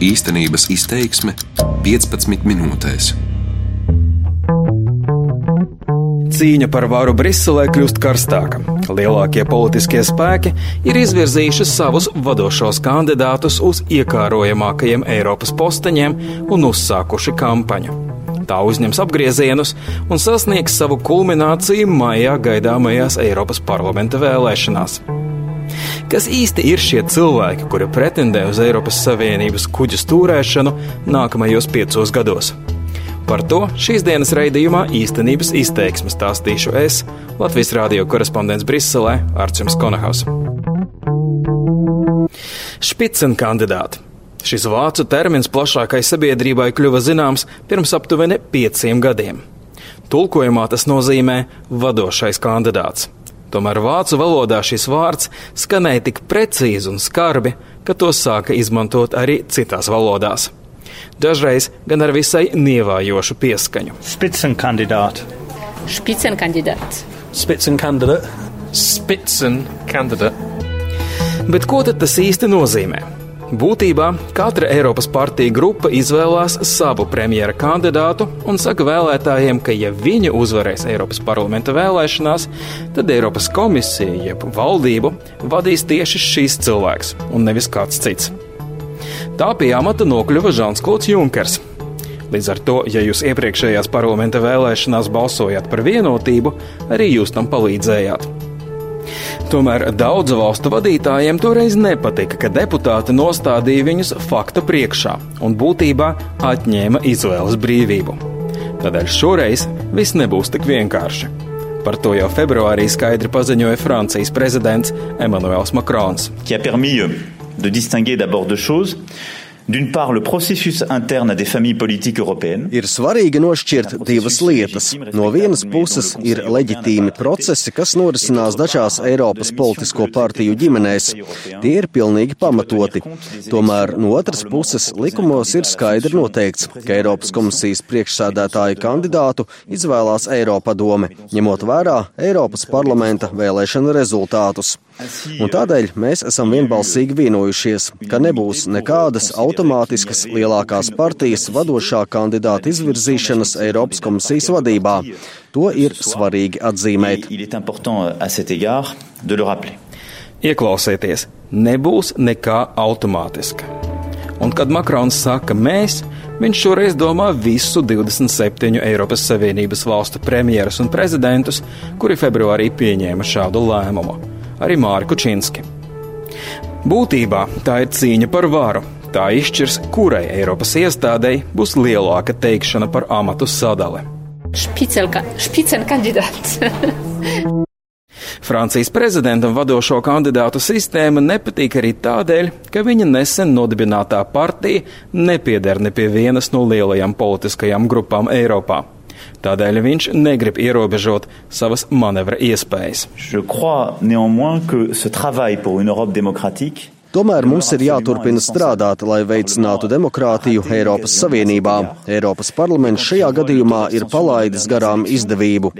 Īstenības izteiksme 15 minūtēs. Cīņa par varu Briselē kļūst karstāka. Lielākie politiskie spēki ir izvirzījuši savus vadošos kandidātus uz iekārojamākajiem Eiropas posteņiem un uzsākuši kampaņu. Tā uzņems apgriezienus un sasniegs savu kulmināciju maijā gaidāmajās Eiropas parlamenta vēlēšanās. Kas īsti ir šie cilvēki, kuri pretendē uz Eiropas Savienības kuģu stūrēšanu nākamajos piecos gados? Par to šīs dienas raidījumā īstenības izteiksmes stāstīšu es, Latvijas rādio korespondents Briselē, Arčuns Konahaus. Špicen kandidāti. Šis vācu termins plašākai sabiedrībai kļuva zināms pirms aptuveni pieciem gadiem. Tulkojumā tas nozīmē vadošais kandidāts. Tomēr vācu valodā šis vārds skanēja tik precīzi un skarbi, ka to sāka izmantot arī citās valodās. Dažreiz gan ar visai nievājošu pieskaņu. Spitzenkandidāts. Spitzenkandidāts. Spitzenkandidāts. Spitzenkandidāts. Bet ko tad tas īsti nozīmē? Būtībā katra Eiropas partija grupa izvēlās savu premjera kandidātu un saka vēlētājiem, ka, ja viņi uzvarēs Eiropas parlamenta vēlēšanās, tad Eiropas komisija, jeb valdību, vadīs tieši šīs cilvēks un nevis kāds cits. Tā pie amata nokļuva Žants Klods Junkers. Līdz ar to, ja jūs iepriekšējās parlamenta vēlēšanās balsojāt par vienotību, arī jūs tam palīdzējāt. Tomēr daudzu valstu vadītājiem toreiz nepatika, ka deputāti nostādīja viņus fakta priekšā un būtībā atņēma izvēles brīvību. Tādēļ šoreiz viss nebūs tik vienkārši. Par to jau februārī skaidri paziņoja Francijas prezidents Emmanuels Macrons. de distinguer d'abord deux choses. D'une part, le processus interne des familles politiques européennes. Ir svarīgi nošķirt divas lietas. No vienas puses ir leģitīmi procesi, kas norisinās dažās Eiropas politisko partiju ģimenēs. Tie ir pilnīgi pamatoti. Tomēr no otras puses likumos ir skaidri noteikts, ka Eiropas komisijas priekšsēdētāju kandidātu izvēlās Eiropa dome, ņemot vērā Eiropas parlamenta vēlēšana rezultātus. Un tādēļ mēs esam vienbalsīgi vienojušies, ka nebūs nekādas automātiskas lielākās partijas vadošā kandidāta izvirzīšanas Eiropas komisijas vadībā. To ir svarīgi atzīmēt. Ieklausieties, nebūs nekā automātiska. Un kad Makrons saka mēs, viņš šoreiz domā visu 27 Eiropas Savienības valstu premjerus un prezidentus, kuri februārī pieņēma šādu lēmumu arī Māri Kučinski. Būtībā tā ir cīņa par varu. Tā izšķirs, kurai Eiropas iestādei būs lielāka teikšana par amatu sadali. Špicen kandidāts. Francijas prezidentam vadošo kandidātu sistēma nepatīk arī tādēļ, ka viņa nesen nodibinātā partija nepieder ne pie vienas no lielajām politiskajām grupām Eiropā. Tādēļ viņš negrib ierobežot savas manevra iespējas. Je crois néanmoins que ce travail pour une Europe démocratique Tomēr mums ir jāturpina strādāt, lai veicinātu demokrātiju Eiropas Savienībā. Eiropas parlaments šajā gadījumā ir palaidis garām izdevību.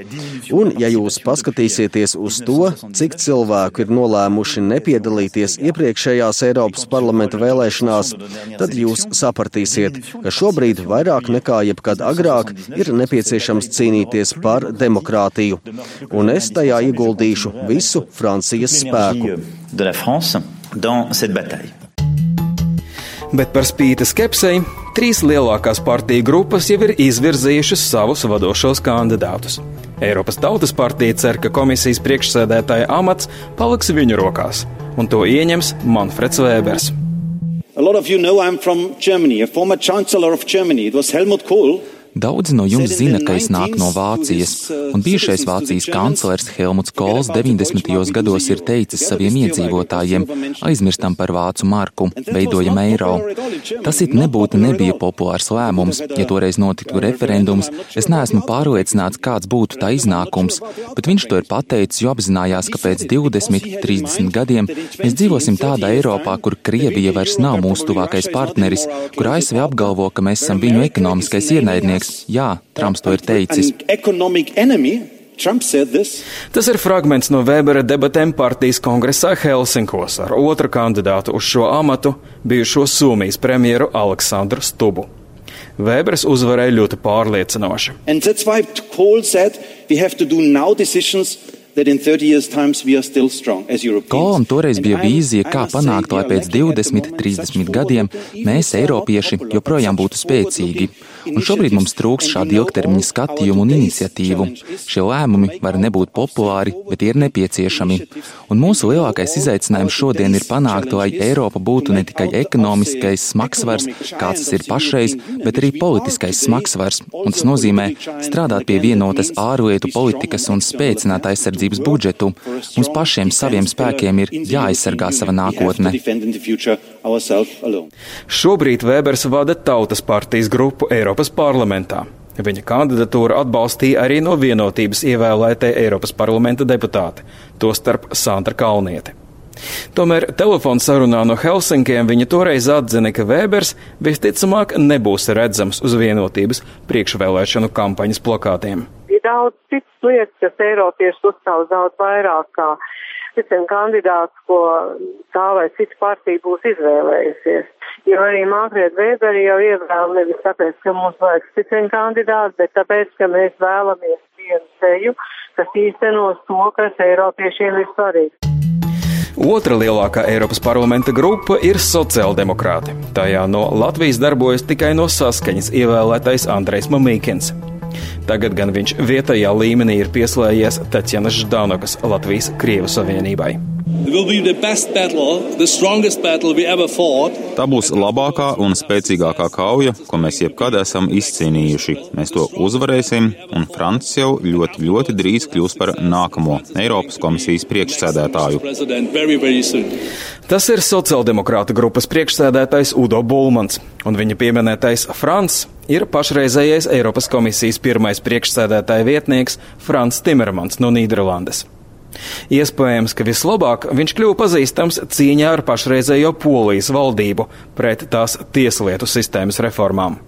Un, ja jūs paskatīsieties uz to, cik cilvēku ir nolēmuši nepiedalīties iepriekšējās Eiropas parlamenta vēlēšanās, tad jūs sapratīsiet, ka šobrīd vairāk nekā jebkad agrāk ir nepieciešams cīnīties par demokrātiju. Un es tajā ieguldīšu visu Francijas spēku dans cette bataille. Bet par spīti skepsei, trīs lielākās partiju grupas jau ir izvirzījušas savus vadošos kandidātus. Eiropas Tautas partija cer, ka komisijas priekšsēdētāja amats paliks viņu rokās, un to ieņems Manfreds Vēbers. A lot of you know I'm from Germany. A former chancellor of Germany, it was Helmut Kohl. Daudzi no jums zina, ka es nāku no Vācijas, un bijušais Vācijas kanclers Helmuts Kols 90. gados ir teicis saviem iedzīvotājiem: aizmirstam par vācu marku, veidojam eiro. Tas it nebūtu nebija populārs lēmums, ja toreiz notiktu referendums. Es neesmu pārliecināts, kāds būtu tā iznākums, bet viņš to ir pateicis, jo apzinājās, ka pēc 20, 30 gadiem mēs dzīvosim tādā Eiropā, kur Krievija vairs nav mūsu tuvākais partneris, kur ASV apgalvo, ka mēs esam viņu ekonomiskais ienaidnieks. Jā, Trumps to ir teicis. Tas ir fragments no Vēbera debatēm partijas kongresā Helsinkos ar otru kandidātu uz šo amatu, bijušo Somijas premjeru Aleksandru Stubu. Vēbers uzvarēja ļoti pārliecinoši. Kolam toreiz bija vīzija, kā panākt, lai pēc 20, 30 gadiem mēs, Eiropieši, joprojām būtu spēcīgi. Un šobrīd mums trūks šādu ilgtermiņa skatījumu un iniciatīvu. Šie lēmumi var nebūt populāri, bet ir nepieciešami. Un mūsu lielākais izaicinājums šodien ir panākt, lai Eiropa būtu ne tikai ekonomiskais smagsvars, kāds tas ir pašreiz, bet arī politiskais smagsvars. Un tas nozīmē strādāt pie vienotas ārlietu politikas un spēcināt aizsardzības budžetu. Mums pašiem saviem spēkiem ir jāaizsargā sava nākotne. Šobrīd Vēbers vada Tautas partijas grupu Eiropas parlamentā. Viņa kandidatūru atbalstīja arī no vienotības ievēlētie Eiropas parlamenta deputāti, tostarp Sandra Kalniete. Tomēr telefona sarunā no Helsinkiem viņa toreiz atzina, ka Vēbers visticamāk nebūs redzams uz vienotības priekšvēlēšanu kampaņas plakātiem. Ir daudz citas lietas, kas Eiropieši uzstāv daudz vairāk kā citiem kandidāts, ko tā vai cita partija būs izvēlējusies. Jo arī Mākriet Vēberi jau ievēl nevis tāpēc, ka mums vajag citiem kandidātu, bet tāpēc, ka mēs vēlamies vienu seju, kas īstenos to, kas Eiropiešiem ir svarīgs. Otra lielākā Eiropas parlamenta grupa ir sociāldemokrāti. Tajā no Latvijas darbojas tikai no saskaņas ievēlētais Andrejs Mamīkins. Tagad gan viņš vietējā līmenī ir pieslēdzies Tatjanas Ždanokas Latvijas Krievu Savienībai. Tā būs labākā un spēcīgākā kauja, ko mēs jebkad esam izcīnījuši. Mēs to uzvarēsim, un Francis jau ļoti, ļoti drīz kļūs par nākamo Eiropas komisijas priekšsēdētāju. Tas ir sociāldemokrāta grupas priekšsēdētājs Udo Bulmans, un viņa pieminētais Frants ir pašreizējais Eiropas komisijas pirmais priekšsēdētāja vietnieks Frans Timermans no Nīderlandes. Iespējams, ka vislabāk viņš kļuva pazīstams cīņā ar pašreizējo Polijas valdību pret tās tieslietu sistēmas reformām.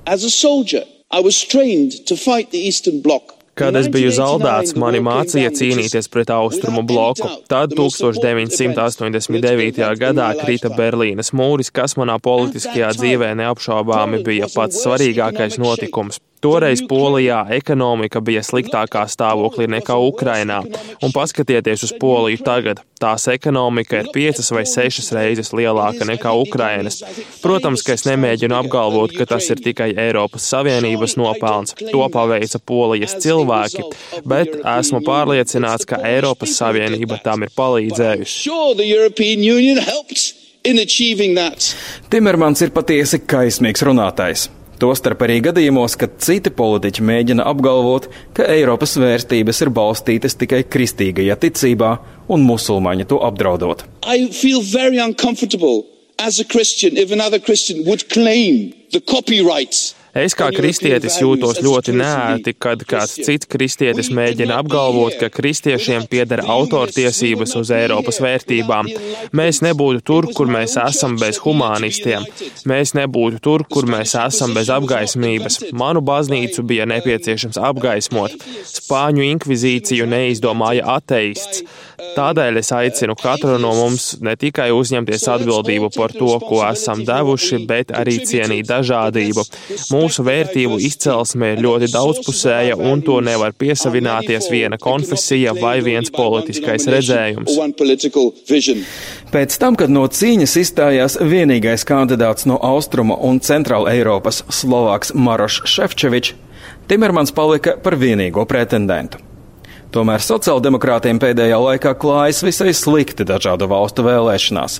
Kad es biju zaldāts, mani mācīja cīnīties pret austrumu bloku. Tad 1989. gadā krita Berlīnes mūris, kas manā politiskajā dzīvē neapšaubāmi bija pats svarīgākais notikums. Toreiz Polijā ekonomika bija sliktākā stāvoklī nekā Ukrainā, un paskatieties uz Poliju tagad. Tās ekonomika ir piecas vai sešas reizes lielāka nekā Ukrainas. Protams, ka es nemēģinu apgalvot, ka tas ir tikai Eiropas Savienības nopelns. To paveica Polijas cilvēki, bet esmu pārliecināts, ka Eiropas Savienība tam ir palīdzējusi. Timermans ir patiesi kaismīgs runātājs. Tostarp arī gadījumos, kad citi politiķi mēģina apgalvot, ka Eiropas vērtības ir balstītas tikai kristīgajā ticībā un musulmaņi to apdraudot. Christian, if another Christian would claim the copyrights Es kā kristietis jūtos ļoti nēti, kad kāds cits kristietis mēģina apgalvot, ka kristiešiem pieder autortiesības uz Eiropas vērtībām. Mēs nebūtu tur, kur mēs esam bez humanistiem. Mēs nebūtu tur, kur mēs esam bez apgaismības. Manu baznīcu bija nepieciešams apgaismot. Spāņu inkvizīciju neizdomāja ateists. Tādēļ es aicinu katru no mums ne tikai uzņemties atbildību par to, ko esam devuši, bet arī cienīt dažādību. Mūsu vērtību izcelsme ir ļoti daudzpusēja, un to nevar piesavināties viena konfesija vai viens politiskais redzējums. Pēc tam, kad no cīņas izstājās vienīgais kandidāts no Austrumu un Centrāla Eiropas Slovāks Marošs Šefčevičs, Timermans palika par vienīgo pretendentu. Tomēr sociāldemokrātiem pēdējā laikā klājas visai slikti dažādu valstu vēlēšanās.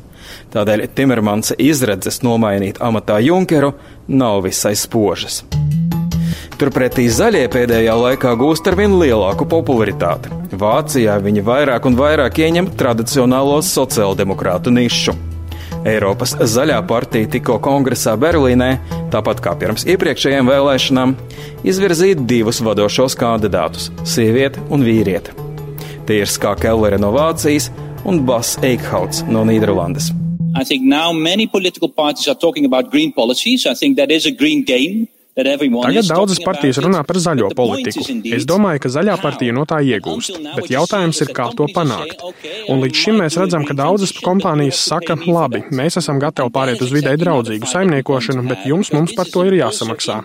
Tādēļ Timermans izredzes nomainīt amatā Junkeru nav visai spožas. Turpretī zaļie pēdējā laikā gūst ar vien lielāku popularitāti. Vācijā viņi vairāk un vairāk ieņem tradicionālo sociāldemokrātu nišu. Eiropas zaļā partija tikko kongresā Berlīnē, tāpat kā pirms iepriekšējām vēlēšanām, izvirzīja divus vadošos kandidātus - sievieti un vīrieti. Tie ir Skā Kellere no Vācijas un Bas Eikhauts no Nīderlandes. I think now many political parties are talking about green policies. I think that is a green game. Tagad daudzas partijas runā par zaļo politiku. Es domāju, ka zaļā partija no tā iegūst, bet jautājums ir, kā to panākt. Un līdz šim mēs redzam, ka daudzas kompānijas saka, labi, mēs esam gatavi pāriet uz vidē draudzīgu saimniekošanu, bet jums mums par to ir jāsamaksā.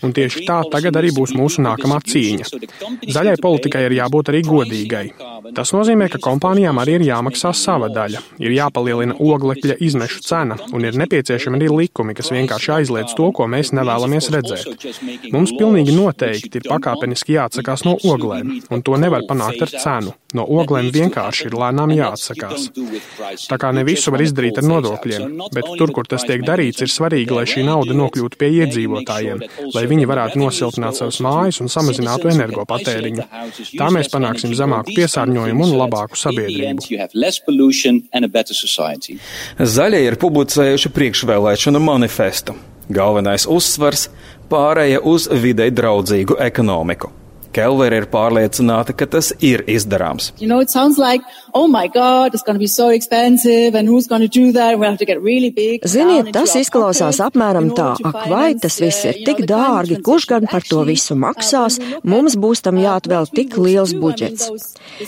Un tieši tā tagad arī būs mūsu nākamā cīņa. Zaļai politikai ir jābūt arī godīgai. Tas nozīmē, ka kompānijām arī ir jāmaksā sava daļa, ir jāpalielina oglekļa izmešu cena un ir nepieciešami arī likumi, kas vienkārši aizliedz to, ko mēs nevēlamies redzēt redzēt. Mums pilnīgi noteikti ir pakāpeniski jāatsakās no oglēm, un to nevar panākt ar cenu. No oglēm vienkārši ir lēnām jāatsakās. Tā kā ne visu var izdarīt ar nodokļiem, bet tur, kur tas tiek darīts, ir svarīgi, lai šī nauda nokļūtu pie iedzīvotājiem, lai viņi varētu nosiltināt savas mājas un samazinātu energopatēriņu. Tā mēs panāksim zemāku piesārņojumu un labāku sabiedrību. Zaļie ir publicējuši priekšvēlēšanu manifestu. Galvenais uzsvars - pārēja uz videi draudzīgu ekonomiku. Kelvera ir pārliecināta, ka tas ir izdarāms. You know, like, oh God, so really Ziniet, tas izklausās apmēram tā, ak vai tas viss ir tik dārgi, kurš gan par to visu maksās, mums būs tam jāatvēl tik liels budžets.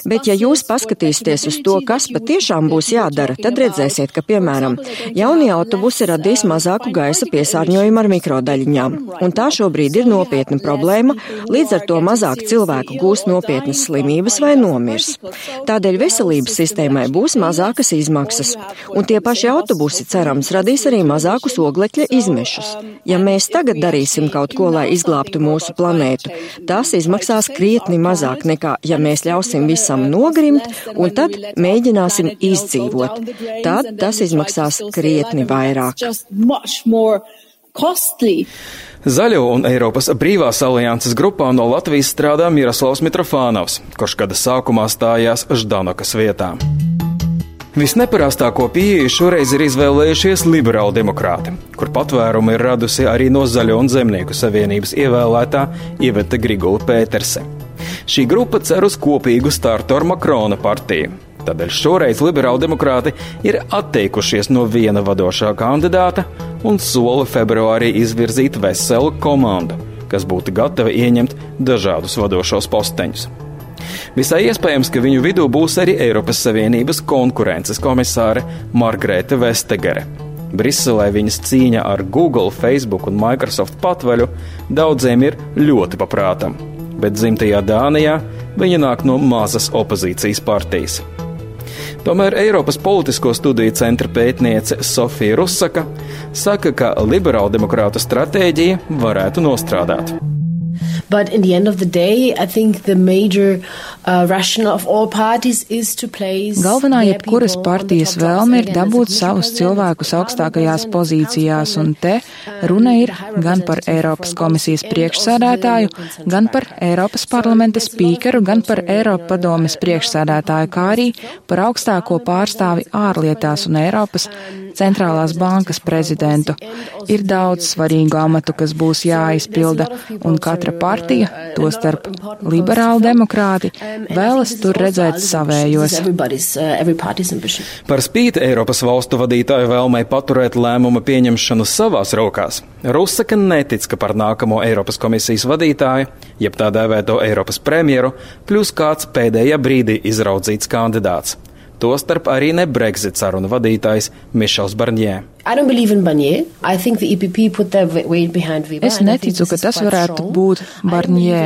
Bet ja jūs paskatīsieties uz to, kas patiešām būs jādara, tad redzēsiet, ka, piemēram, jaunie autobusi radīs mazāku gaisa piesārņojumu ar mikrodaļiņām, un tā šobrīd ir nopietna problēma, līdz ar to mazāk vairāk cilvēku gūs nopietnas slimības vai nomirs. Tādēļ veselības sistēmai būs mazākas izmaksas, un tie paši autobusi cerams radīs arī mazākus oglekļa izmešus. Ja mēs tagad darīsim kaut ko, lai izglābtu mūsu planētu, tas izmaksās krietni mazāk nekā, ja mēs ļausim visam nogrimt un tad mēģināsim izdzīvot. Tad tas izmaksās krietni vairāk. Costly. Zaļo un Eiropas brīvās alianses grupā no Latvijas strādā Miroslavs Mitrofānovs, kurš gada sākumā stājās Ždanokas vietā. Visneparastāko pieeju šoreiz ir izvēlējušies liberāli demokrāti, kur patvērumu ir radusi arī no Zaļo un Zemnieku savienības ievēlētā Ieveta Grigula Pēterse. Šī grupa cer uz kopīgu startu ar Makrona partiju. Tādēļ šoreiz liberāli demokrāti ir atteikušies no viena vadošā kandidāta un sola februārī izvirzīt veselu komandu, kas būtu gatava ieņemt dažādus vadošos posteņus. Visai iespējams, ka viņu vidū būs arī Eiropas Savienības konkurences komisāre Margarete Vestegere. Briselē viņas cīņa ar Google, Facebook un Microsoft patvaļu daudziem ir ļoti paprātam, bet dzimtajā Dānijā viņa nāk no mazas opozīcijas partijas. Tomēr Eiropas politisko studiju centra pētniece Sofija Rusaka saka, ka liberāldemokrātu stratēģija varētu nostrādāt. But in the end of the day, I think the major rationale of all parties is to place Galvenā jebkuras partijas vēlme ir dabūt savus cilvēkus augstākajās pozīcijās, un te runa ir gan par Eiropas komisijas priekšsēdētāju, gan par Eiropas parlamenta spīkeru, gan par Eiropa padomes priekšsēdētāju, kā arī par augstāko pārstāvi ārlietās un Eiropas centrālās bankas prezidentu. Ir daudz svarīgu amatu, kas būs jāizpilda, un katra partija, tostarp liberāli demokrāti, vēlas tur redzēt savējos. Par spīti Eiropas valstu vadītāju vēlmei paturēt lēmumu pieņemšanu savās rokās, Rusaka netic, ka par nākamo Eiropas komisijas vadītāju, jeb tā dēvēto Eiropas premjeru, kļūs kāds pēdējā brīdī izraudzīts kandidāts. Tostarp arī ne Brexit sarunu vadītājs Mišels Barņē. E es neticu, ka tas varētu būt Barņē.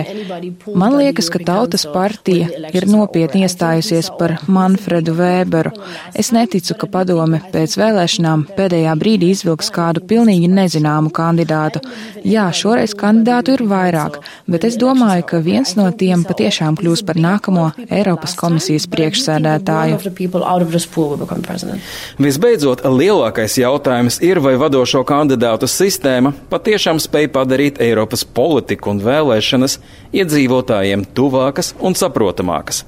Man liekas, ka Tautas partija ir nopietni iestājusies par Manfredu Vēberu. Es neticu, ka padome pēc vēlēšanām pēdējā brīdī izvilks kādu pilnīgi nezināmu kandidātu. Jā, šoreiz kandidātu ir vairāk, bet es domāju, ka viens no tiem patiešām kļūs par nākamo Eiropas komisijas priekšsēdētāju. Visbeidzot, lielākais jautājums jautājums ir, vai vadošo kandidātu sistēma patiešām spēj padarīt Eiropas politiku un vēlēšanas iedzīvotājiem tuvākas un saprotamākas.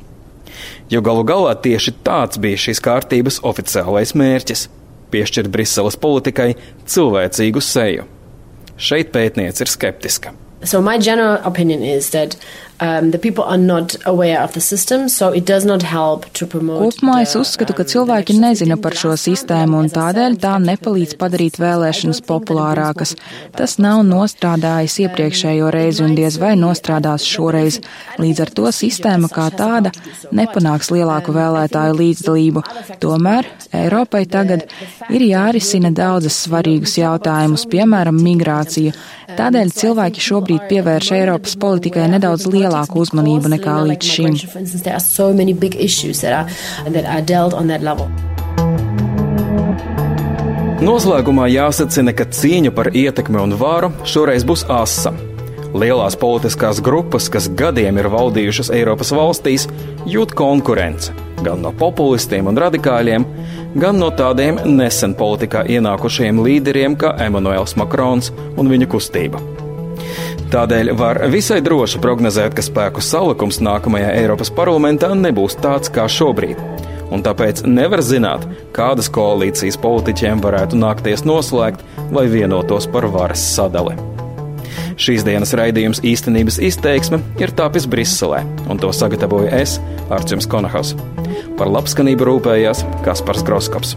Jo galu galā tieši tāds bija šīs kārtības oficiālais mērķis - piešķirt Briseles politikai cilvēcīgu seju. Šeit pētniece ir skeptiska. So my general opinion is that Um, the people are not aware of the system, so it does not help to promote. Kopumā es uzskatu, ka cilvēki nezina par šo sistēmu un tādēļ tā nepalīdz padarīt vēlēšanas populārākas. Tas nav nostrādājis iepriekšējo reizi un diez vai nostrādās šoreiz. Līdz ar to sistēma kā tāda nepanāks lielāku vēlētāju līdzdalību. Tomēr Eiropai tagad ir jārisina daudzas svarīgus jautājumus, piemēram, migrāciju. Tādēļ cilvēki šobrīd pievērš Eiropas politikai nedaudz lielāku uzmanību nekā līdz šim. Noslēgumā jāsacina, ka cīņa par ietekmi un varu šoreiz būs asa. Lielās politiskās grupas, kas gadiem ir valdījušas Eiropas valstīs, jūt konkurenci gan no populistiem un radikāļiem, gan no tādiem nesen politikā ienākušiem līderiem kā Emmanuels Makrons un viņa kustība. Tādēļ var visai droši prognozēt, ka spēku salikums nākamajā Eiropas parlamentā nebūs tāds kā šobrīd. Un tāpēc nevar zināt, kādas koalīcijas politiķiem varētu nākties noslēgt, lai vienotos par varas sadali. Šīs dienas raidījums īstenības izteiksme ir tapis Briselē, un to sagatavoju es, Arčuns Konahas. Par labskanību rūpējās Kaspars Groskops.